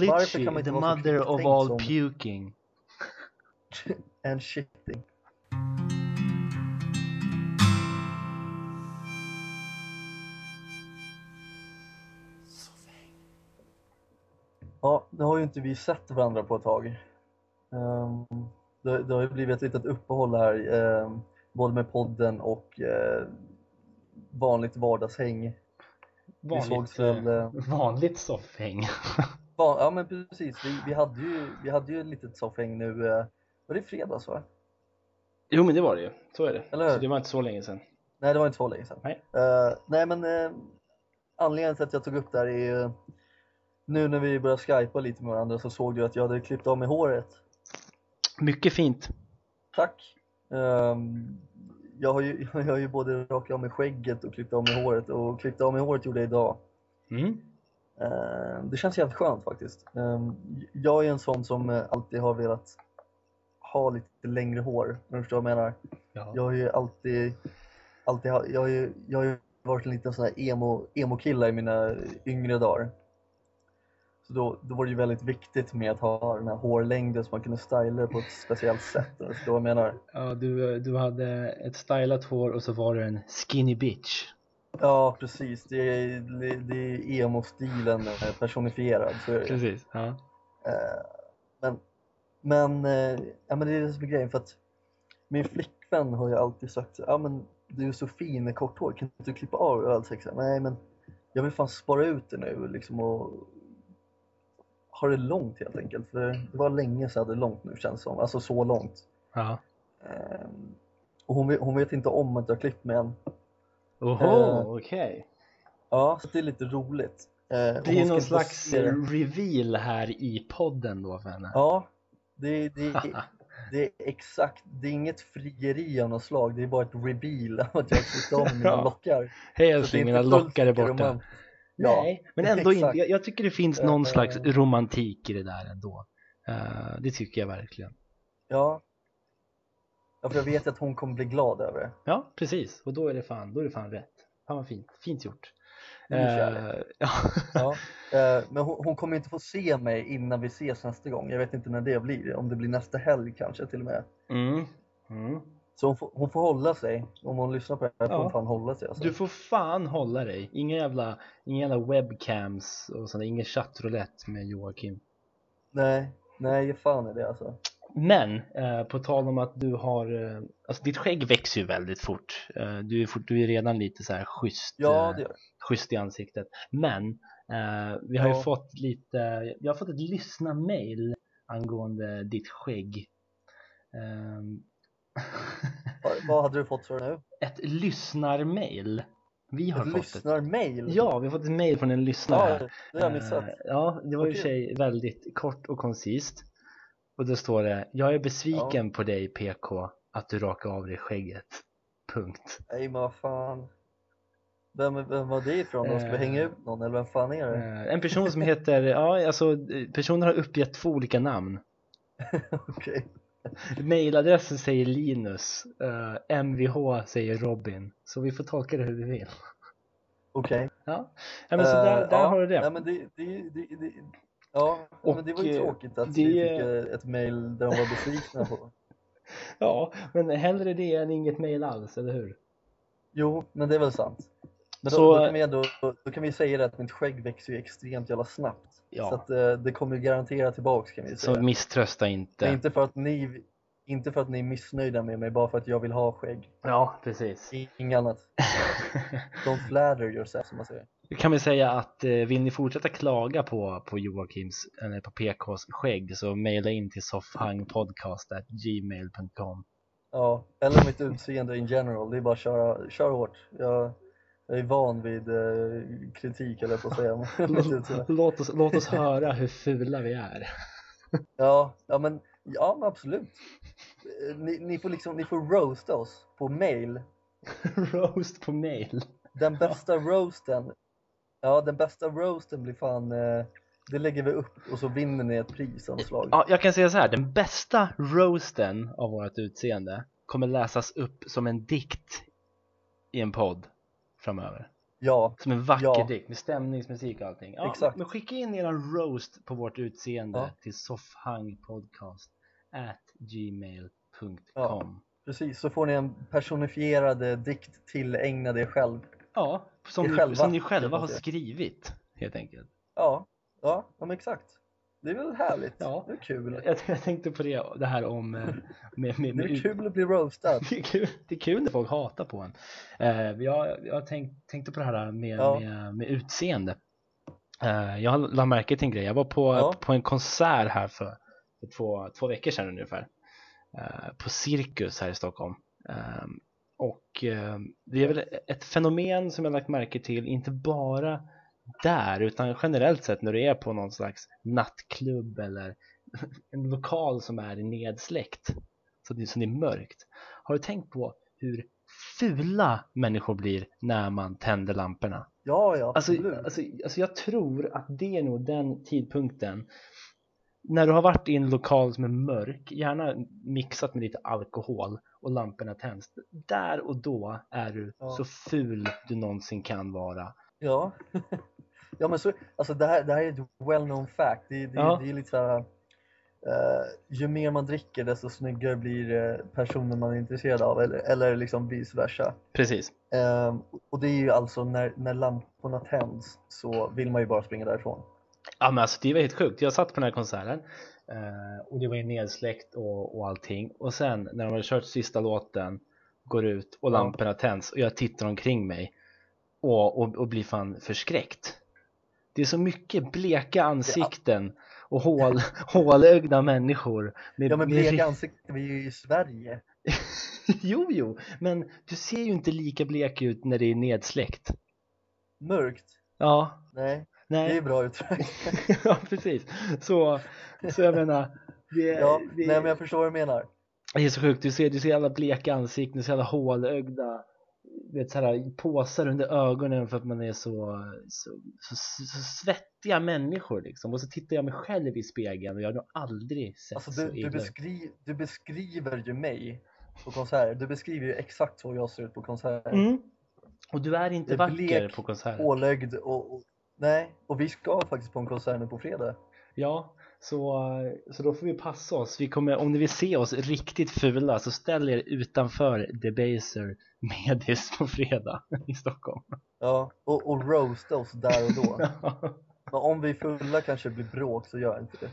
alltså. Kan man inte the mother of all som- puking. And shitting. Ja, nu har ju inte vi sett varandra på ett tag. Ehm, det, det har ju blivit ett litet uppehåll här, ehm, både med podden och eh, vanligt vardagshäng. Vi sågs Vanligt, väl, eh, eh, vanligt soffhäng. va- ja men precis, vi, vi, hade ju, vi hade ju ett litet soffhäng nu, eh, var det fredags va? jo men det var det ju, så är det. Eller hur? Så det var inte så länge sedan. Nej, det var inte så länge sedan. Nej. Eh, nej, men uh, anledningen till att jag tog upp det här är ju nu när vi började skypa lite med varandra så såg du att jag hade klippt av mig håret. Mycket fint. Tack! Ehm, jag, har ju, jag har ju både rakat av mig skägget och klippt av mig håret och klippt av mig håret gjorde jag idag. Mm. Ehm, det känns jävligt skönt faktiskt. Ehm, jag är en sån som eh, alltid har velat ha lite längre hår, om du förstår vad jag menar. Ja. Jag har ju alltid, alltid jag har ju, jag har ju varit en liten sån här emo, emo-kille i mina yngre dagar. Så då, då var det ju väldigt viktigt med att ha den här hårlängden så man kunde styla det på ett speciellt sätt. du förstår vad jag menar? Ja, du, du hade ett stylat hår och så var du en skinny bitch. Ja, precis. Det är, det, det är emo-stilen eh, personifierad. Så det. Precis. Ja. Eh, men men, eh, ja, men det är det som är grejen för att min flickvän har ju alltid sagt ja men du är så fin med kort hår, kan inte du klippa av? Och jag har alltid sagt så nej men jag vill fan spara ut det nu liksom och ha det långt helt enkelt. För det var länge sedan jag hade långt nu känns det som. Alltså så långt. Ja. Ehm, och hon, vet- hon vet inte om att jag har klippt mig än. Oho, Eh, okej. Ja, så det är lite roligt. Eh, och Det är någon slags se det. reveal här i podden då för henne. Ja, det, det, det är exakt. Det är inget frieri av något slag. Det är bara ett reveal av att jag har klippt av mina lockar. Hej det älskling, mina lockar är borta. romantiskt. Nej, men ändå inte. exakt. Jag, jag tycker det finns Eh, någon slags romantik i det där ändå. Eh, det tycker jag verkligen. Ja. ja, för jag vet att hon kommer bli glad över det. Ja, precis. Och då är det fan, då är det fan rätt. Fan vad fint. Fint gjort. Eh, ja. Ja. Eh, Men hon, hon kommer inte få se mig innan vi ses nästa gång. Jag vet inte när det blir. Om det blir nästa helg kanske till och med. Mm. Mm. Så hon får, hon får hålla sig. Om hon lyssnar på det här får Ja. hon fan hålla sig. Alltså. Du får fan hålla dig. Inga jävla, inga jävla webcams och sådär. Ingen chattroulette med Joakim. Nej, nej, ge fan är det alltså. Men eh, på tal om att du har, eh, alltså ditt skägg växer ju väldigt fort. Eh, du, är fort du är redan lite så här schysst, Ja, eh, det gör schysst i ansiktet. Men eh, vi har ju Ja. fått lite, jag har fått ett lyssna-mail angående ditt skägg. Vad, vad hade du fått för nu? ett lyssnarmail. Vi har Ett fått lyssnarmail? ett. Ja, vi har fått ett mail från en lyssnare. ja, det har jag missat. Eh, Ja, det var i och för sig väldigt kort och koncist. Och då står det Jag är besviken på dig PK att du rakar av dig skägget. Punkt. Nej, men vad fan. Vem, vem var det ifrån då? Ska vi Eh. hänga ut någon eller vem fan är det? Eh, En person som heter, ja alltså eh, personen har uppgett två olika namn. Okej. Mailadressen säger Linus, eh, MVH säger Robin. Så vi får tolka det hur vi vill. Okej. Ja, ja men så där, där ja, har du det. Nej, men det, det, det, det ja, Och, men det var ju eh, tråkigt att vi fick ett mail där de var besvikna på. Ja, men hellre det än inget mail alls, eller hur? Jo, men det är väl sant. Men Då, så, då, kan vi ändå, då kan vi säga att mitt skägg växer ju extremt jävla snabbt. Ja. Så att eh, det kommer ju garantera tillbaks kan vi säga. så misströsta inte. Men inte för att ni inte för att ni är missnöjda med mig, bara för att jag vill ha skägg. Ja, precis. Inget annat. Don't flatter yourself som man säger. kan vi säga att eh, vill ni fortsätta klaga på, på Joakims, eller på PKs skägg så mejla in till soffhangpodcast.gmail.com Ja, eller mitt utseende in general. Det är bara att köra, köra hårt. Jag, jag är van vid eh, kritik eller på att säga. Låt oss, låt oss höra hur fula vi är. ja, ja, men, ja, men absolut. Eh, Ni, ni, får liksom, ni får roasta oss på mail. Roast på mail. Den bästa roasten, ja den bästa roasten blir fan, eh, det lägger vi upp och så vinner ni ett pris av något slag. Ja, jag kan säga så här, den bästa roasten av vårt utseende kommer läsas upp som en dikt i en podd framöver. Ja, Som en vacker Ja. dikt med stämningsmusik och allting. Ja, Exakt. Men skicka in eran roast på vårt utseende Ja. till soffhangpodcast gmail.com. Ja. precis. Så får ni en personifierad dikt tillägnad er själv. Ja, som, Er ni, själva, som ni själva har skrivit helt enkelt. Ja, ja, ja exakt. Det är väl härligt? Ja. Det är kul. Jag, jag tänkte på det, det här om eh, med, med, Det med, är kul att bli roastad. det, är kul, det är kul när folk hatar på en. Eh, jag jag tänk, tänkte på det här med, Ja. med, med utseende. Eh, jag la märke till en grej. Jag var på, Ja. på en konsert här för, för två, två veckor sedan ungefär. På Cirkus här i Stockholm. Eh, och eh, det är väl ett fenomen som jag lagt märke till, inte bara där utan generellt sett när du är på någon slags nattklubb eller en lokal som är nedsläckt så det, så det är mörkt. Har du tänkt på hur fula människor blir när man tänder lamporna? Ja, ja, Alltså, alltså, alltså jag tror att det är nog den tidpunkten när du har varit i en lokal som är mörk, gärna mixat med lite alkohol och lamporna tänds. Där och då är du Ja. så ful du någonsin kan vara. Ja. ja, men så, alltså det här, det här är ett well-known fact. Det, det, Ja. det är lite så här, eh, ju mer man dricker desto snyggare blir eh, personen man är intresserad av eller, eller liksom vice versa. Precis. Ehm, och det är ju alltså när, när lamporna tänds så vill man ju bara springa därifrån. Ja men alltså det var helt sjukt. Jag satt på den här konserten eh, och det var ju nedsläckt och, och allting. Och sen när de hade kört sista låten går ut och lamporna tänds och jag tittar omkring mig och, och, och blir fan förskräckt. Det är så mycket bleka ansikten och hål, hålögda människor med, Ja men med bleka ansikten, vi är ju i Sverige. Jo, jo, men du ser ju inte lika blek ut när det är nedsläckt Mörkt? Ja, Nej, nej det är bra uttryck. ja precis så, så jag menar det, Ja, det, nej men jag förstår vad du menar. det är så sjukt, du ser, du ser alla bleka ansikten, du ser alla hålögda vet, så här, påsar under ögonen för att man är så, så, så, så svettiga människor liksom och så tittar jag mig själv i spegeln och jag har nog aldrig sett Alltså så du, du, illa ut. beskri, du beskriver ju mig på konserter. Du beskriver ju exakt så jag ser ut på konserter. mm. Och du är inte är vacker blek, på konserter Pålögd och, och... Nej, och vi ska faktiskt på en konsert nu på fredag. Ja, så, så då får vi passa oss. Vi kommer, om ni vill se oss riktigt fula så ställ er utanför Debaser Medis på fredag i Stockholm. Ja, och, och roasta oss där och då. Men om vi är fulla kanske det blir bråk så gör inte det.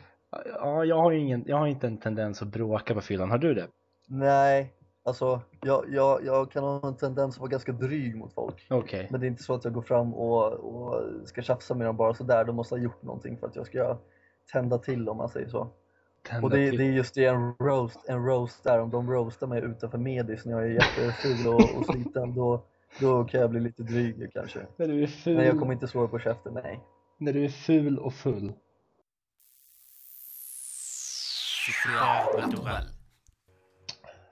ja, jag har, ingen, jag har inte en tendens att bråka på fyllan. Har du det? Nej, alltså jag, jag, jag kan ha en tendens att vara ganska dryg mot folk. Okej. Men det är inte så att jag går fram och, och ska tjafsa med dem bara sådär. De måste ha gjort någonting för att jag ska tända till om man säger så. Tända Och det, det är just det en roast, en roast där. Om de roastar mig utanför Medis när jag är jätteful och, och sliten då, då kan jag bli lite dryg kanske. När du är ful, Men jag kommer inte dig på käften, nej. när du är ful och full.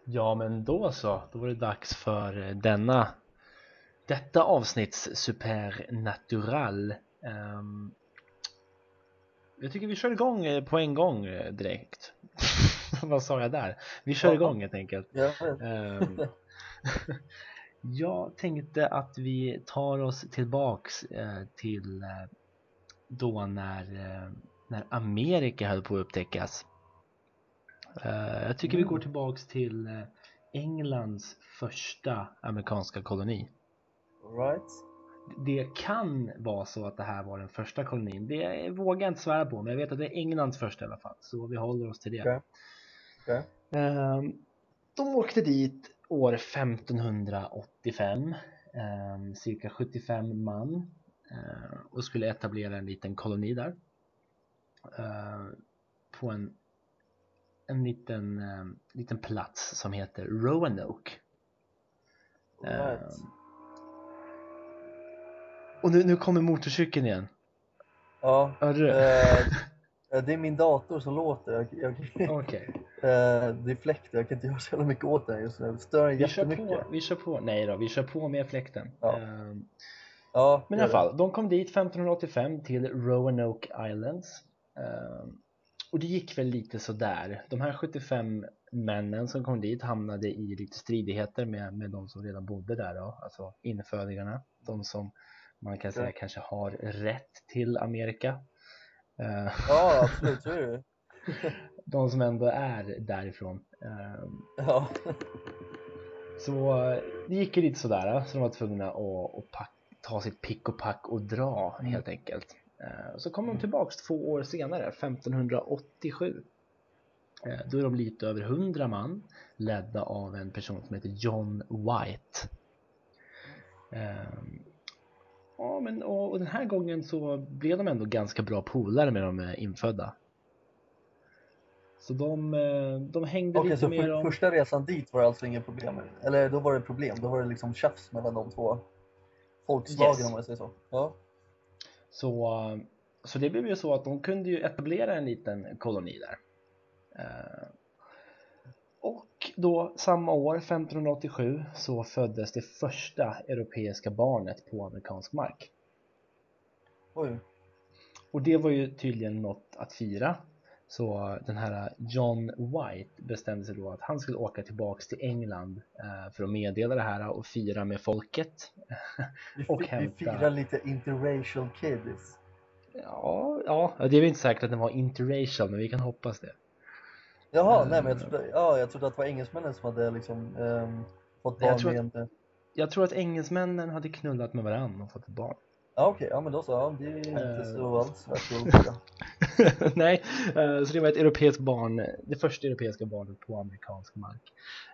Ja, men då så. Då var det dags för eh, denna detta avsnitts Supernatural. Ehm, jag tycker vi kör igång eh, på en gång eh, direkt. Vad sa jag där? Vi kör igång helt enkelt. Jag. Ehm, jag tänkte att vi tar oss tillbaks eh, till då när, när Amerika höll på att upptäckas. Jag tycker vi går tillbaks till Englands första amerikanska koloni. All right. Det kan vara så att det här var den första kolonin. Det vågar jag inte svära på, men jag vet att det är Englands första i alla fall. Så vi håller oss till det. Okej. Okej. Ehm, de åkte dit år 1585, ehm, cirka 75 man eh, och skulle etablera en liten koloni där. Eh, på en, en liten, liten plats som heter Roanoke. Right. Och nu, nu kommer motorcykeln igen. Ja, Hörde du? eh, det är min dator som låter. Jag, jag, Okej, eh, det är fläkten, jag kan inte göra så jävla mycket åt den just nu. Det stör den vi kör jättemycket. på. Vi kör på. Nej då, vi kör på med fläkten. Ja. Ehm, Ja, Men i alla fall, de kom dit 1585 till Roanoke Islands. Ehm, och det gick väl lite sådär. De här 75 männen som kom dit hamnade i lite stridigheter med, med de som redan bodde där då, alltså infödingarna. De som man kan säga kanske har rätt till Amerika. Ehm, Ja, absolut, de som ändå är därifrån. Ehm, Ja, Så eh, det gick ju lite sådär så de var tvungna att, pack, ta sitt pick och pack och dra helt enkelt. Eh, Så kom de tillbaks två år senare, 1587. Eh, Då är de lite över 100 man ledda av en person som heter John White. Ehm, Ja, men och, och den här gången så blev de ändå ganska bra polare med de eh, infödda. Så de, eh, de hängde okej lite så för, dem. första resan dit var det alltså inget problem? Eller då var det problem, då var det liksom tjafs mellan de två folkslagen Yes. om man säger så? Ja, Så, eh, så det blev ju så att de kunde ju etablera en liten koloni där. Och då samma år, 1587, så föddes det första europeiska barnet på amerikansk mark. oj. Och det var ju tydligen något att fira. Så den här John White bestämde sig då att han skulle åka tillbaks till England eh, för att meddela det här och fira med folket. Och fi- vi hämta- firar lite interracial kids. Ja, ja, det är väl inte säkert att den var interracial, men vi kan hoppas det. Jaha, nej men jag trodde, ja, jag trodde att det var engelsmännen som hade liksom ehm, fått Nej, jag barn tror med en... Jag tror att engelsmännen hade knullat med varandra och fått ett barn. Ja okej, ja men då så, ja, det är inte Eh. så alls att fråga. Nej, eh, så det var ett europeiskt barn, det första europeiska barnet på amerikansk mark.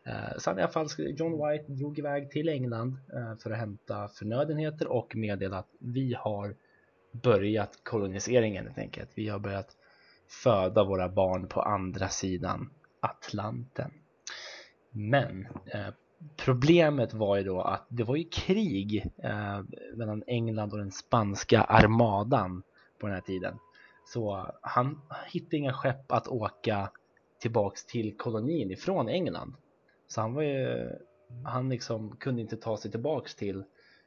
Eh, Så i alla fall, John White drog iväg till England eh, för att hämta förnödenheter och meddela att vi har börjat koloniseringen helt enkelt. Vi har börjat föda våra barn på andra sidan Atlanten. Men eh, problemet var ju då att det var ju krig eh, mellan England och den spanska armadan på den här tiden. Så han hittade inga skepp att åka tillbaks till kolonin ifrån England. Så han var ju, han liksom kunde inte ta sig tillbaks till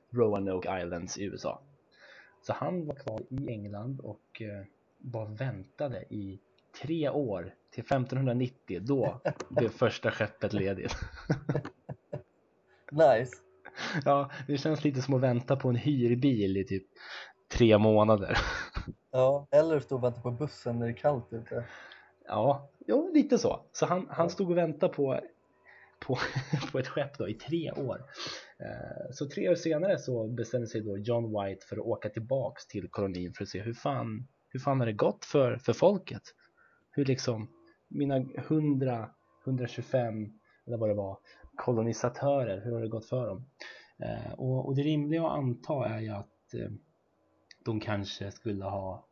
Roanoke Islands i USA. Så han var kvar i England och eh, bara väntade i tre år till 1590. Då blev första skeppet ledigt. Nice. Ja, det känns lite som att vänta på en hyrbil i typ tre månader. Ja, eller stå och vänta på bussen när det är kallt ute. Ja, jo, lite så. Så han, han stod och väntade på, på, på ett skepp då i tre år. Eh, Så tre år senare så bestämde sig då John White för att åka tillbaks till kolonin för att se hur fan, hur fan har det gått för, för folket? Hur liksom mina 100, 125 eller vad det var kolonisatörer, hur har det gått för dem? Eh, Och, och det rimliga att anta är ju att eh, de kanske skulle ha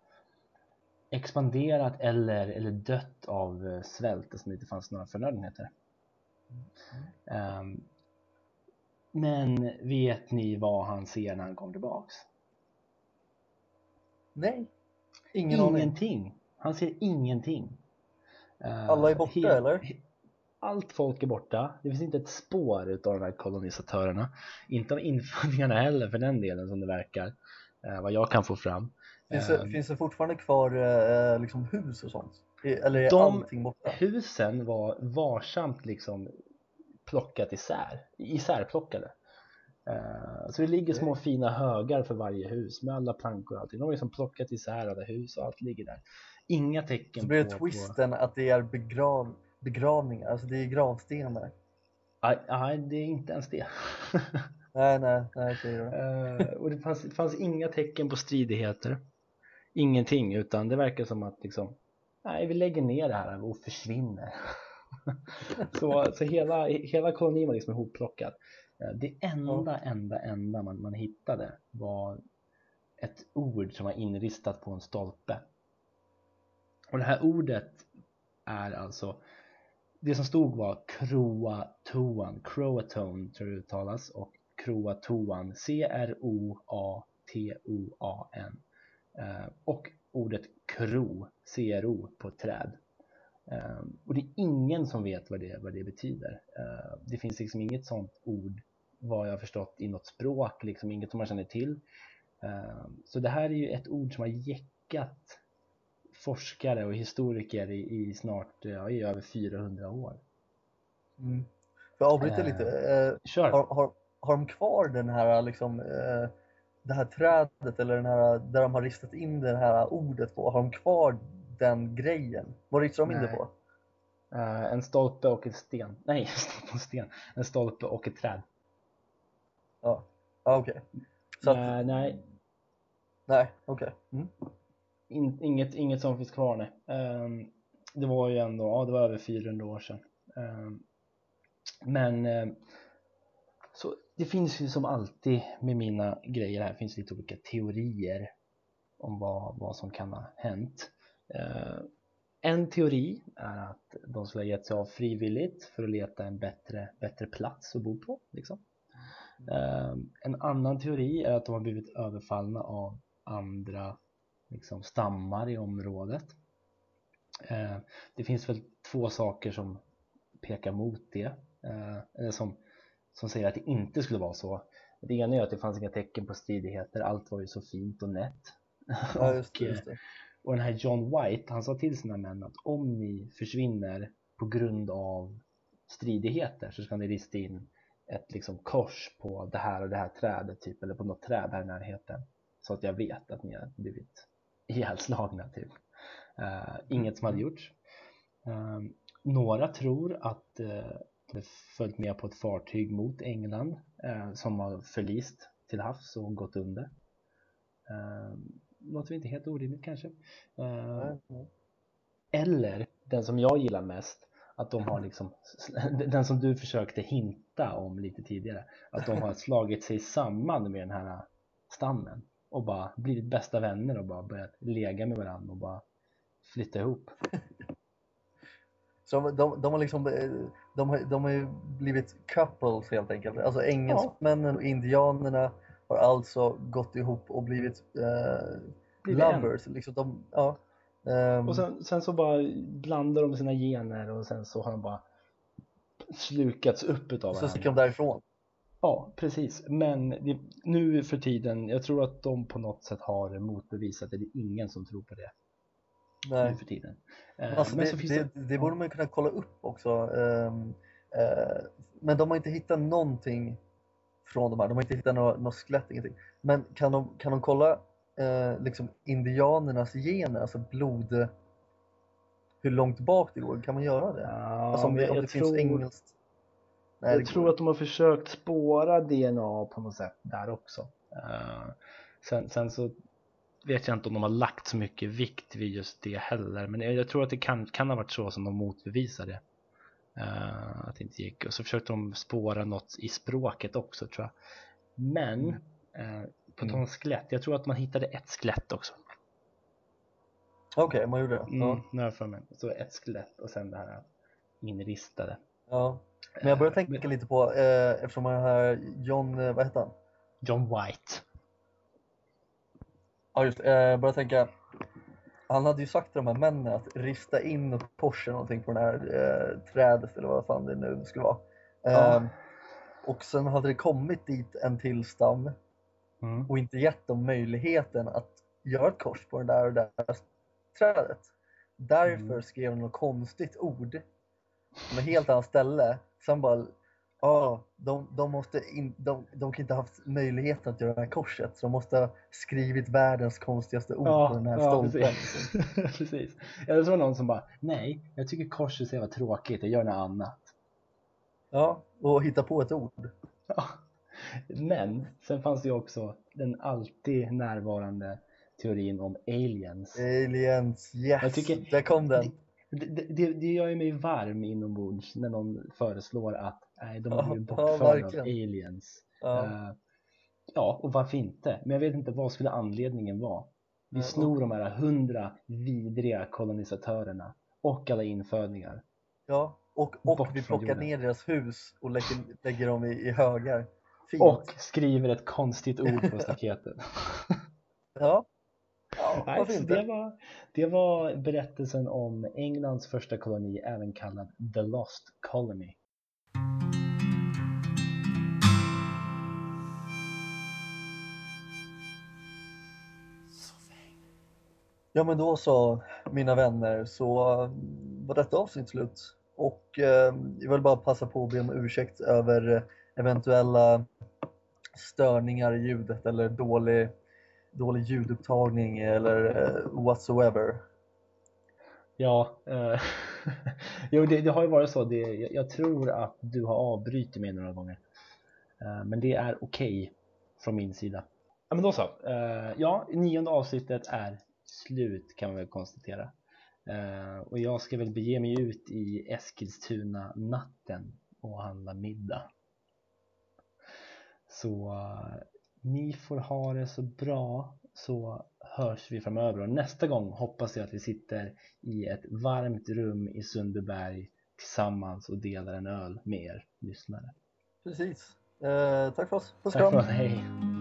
expanderat eller, eller dött av eh, svält eftersom det inte fanns några förnödenheter. Ehm, men vet ni vad han ser när han kommer tillbaks? Nej, ingen aning. ingenting. Han ser ingenting. Eh, Alla är borta, he- eller? Allt folk är borta. Det finns inte ett spår utav de här kolonisatörerna. Inte av infödingarna heller för den delen som det verkar. eh, vad jag kan få fram. Finns det, Ehm, finns det fortfarande kvar liksom hus och sånt? Eller är De- allting borta? Husen var varsamt liksom plockat isär, isärplockade. Eh, Så det ligger små fina högar för varje hus med alla plankor och allting. De har liksom plockat isär alla hus och allt ligger där. Inga tecken Så blir det på... på... twisten att det är begrav, begravningar, alltså det är gravstenar. Nej, det är inte ens det. Nej, nej, nej, okej då. Eh, och det fanns, det fanns inga tecken på stridigheter. Ingenting, utan det verkar som att liksom, nej, vi lägger ner det här och försvinner. så så hela, hela kolonin var liksom ihopplockad. Eh, Det enda, enda, enda man, man hittade var ett ord som var inristat på en stolpe. Och det här ordet är alltså det som stod var Croatoan, Croatoan tror jag det uttalas och Croatoan, C-R-O-A-T-O-A-N Eh, och ordet kro, C-R-O på träd. Eh, och det är ingen som vet vad det, vad det betyder. Eh, det finns liksom inget sånt ord vad jag har förstått i något språk, liksom inget som man känner till. Eh, så det här är ju ett ord som har jäckat forskare och historiker i, i snart, ja, i över 400 år. Mm. Får jag avbryta lite? Eh, har, har, har de kvar den här liksom eh, det här trädet eller den här där de har ristat in det här ordet på? Har de kvar den grejen? Vad ristar de in det på? Eh, en stolpe och en sten. Nej, en stolpe och en sten. En stolpe och ett träd. Ja, ah, okej. Så att, Eh, nej, nej, okej. Mm. in, inget, inget som finns kvar nej. Ehm, det var ju ändå, ja det var över 400 år sedan. Ehm, men ehm, så det finns ju som alltid med mina grejer här finns lite olika teorier om vad, vad som kan ha hänt. Ehm, en teori är att de skulle ha gett sig av frivilligt för att leta en bättre, bättre plats att bo på. Liksom. Ehm, en annan teori är att de har blivit överfallna av andra liksom, stammar i området. Eh, det finns väl två saker som pekar mot det, eh, eller som, som säger att det inte skulle vara så. Det ena är att det fanns inga tecken på stridigheter, allt var ju så fint och nätt. Ja, just det. Just det. Och den här John White, han sa till sina män att om ni försvinner på grund av stridigheter så ska ni rista in ett liksom kors på det här och det här trädet typ, eller på något träd här i närheten. Så att jag vet att ni har blivit ihjälslagna typ. Eh, inget som hade gjorts. Eh, några tror att uh, de följt med på ett fartyg mot England eh, som har förlist till havs och gått under. Låter inte helt orimligt kanske. Nej. eller den som jag gillar mest, att de har liksom, den som du försökte hinta om lite tidigare, att de har slagit sig samman med den här stammen och bara blivit bästa vänner och bara börjat lega med varandra och bara flytta ihop. Så de, de har liksom eh, de har, de har ju blivit couples helt enkelt. Alltså engelsmännen och indianerna har alltså gått ihop och blivit eh, lovers. Liksom de, ja, ehm, Och sen, sen så bara blandar de sina gener och sen så har de bara slukats upp utav så sticker de varandra. därifrån. Ja, precis. Men det, nu för tiden, jag tror att de på något sätt har motbevisat det. Det är ingen som tror på det nu Nej. för tiden. Alltså men det, så finns det, det borde man kunna kolla upp också. ehm, eh, men de har inte hittat någonting från de här. De har inte hittat några, några skelett, ingenting. Men kan de, kan de kolla eh, liksom indianernas gener, alltså blod, hur långt bak det går? Kan man göra det? Ja, alltså om det, om jag det finns tror- engelskt? Nej, jag tror att de har försökt spåra DNA på något sätt där också. Eh, sen, sen så vet jag inte om de har lagt så mycket vikt vid just det heller. Men jag, jag tror att det kan, kan ha varit så som de motbevisade. Uh, att det inte gick. Och så försökte de spåra något i språket också tror jag. Men eh, på tal om skelett, jag tror att man hittade ett skelett också. Okej, man gjorde det. Mm, Ja. nu har jag för mig. Så ett skelett och sen det här inristade. Ja. Men jag börjar Eh, tänka lite på, eh, eftersom den här John, vad heter han? John White. Ja just eh, jag börjar tänka Han hade ju sagt till de här männen att rista in och korsa någonting på det här eh, trädet eller vad fan det nu skulle vara. Ja. Eh, och sen hade det kommit dit en till stam Mm. och inte gett dem möjligheten att göra ett kors på det där och det där trädet. Därför Mm. skrev de något konstigt ord på ett helt annat ställe. Sen bara, ja, de, de, måste in, de, de kan inte ha haft möjligheten att göra det här korset så de måste ha skrivit världens konstigaste ord på den här stolpen. precis. precis. Ja, det var någon som bara, nej, jag tycker kors är så jävla tråkigt, jag gör något annat. Ja, och hitta på ett ord. Ja. Men sen fanns det ju också den alltid närvarande teorin om aliens. Aliens, yes! Jag tycker- Där kom den! Det, det, det gör ju mig varm inombords när någon föreslår att nej, de blivit Ja, bortförda av aliens. Ja. Eh, ja, och varför inte? Men jag vet inte vad skulle anledningen vara. Vi snor de här hundra vidriga kolonisatörerna och alla infödingar. Ja, och, och vi plockar jorden. ner deras hus och lägger, lägger dem i, i högar. Fint! Och skriver ett konstigt ord på staketet. Ja, ja Nej, det, var, det var berättelsen om Englands första koloni, även kallad The Lost Colony. Ja men då så mina vänner så eh, var detta avsnitt slut. Och eh, jag vill bara passa på att be om ursäkt över eventuella störningar i ljudet eller dålig, dålig ljudupptagning eller eh, whatsoever. Ja, eh, jo det, det har ju varit så. Det, jag, jag tror att du har avbrutit mig några gånger. Eh, men det är okej från min sida. Ja, men då så. Eh, ja, nionde avsnittet är slut kan man väl konstatera. Eh, och jag ska väl bege mig ut i Eskilstuna natten och handla middag. Så eh, ni får ha det så bra så hörs vi framöver och nästa gång hoppas jag att vi sitter i ett varmt rum i Sundbyberg tillsammans och delar en öl med er lyssnare. Precis. Eh, tack för oss. Puss Tack för kram. oss, hej!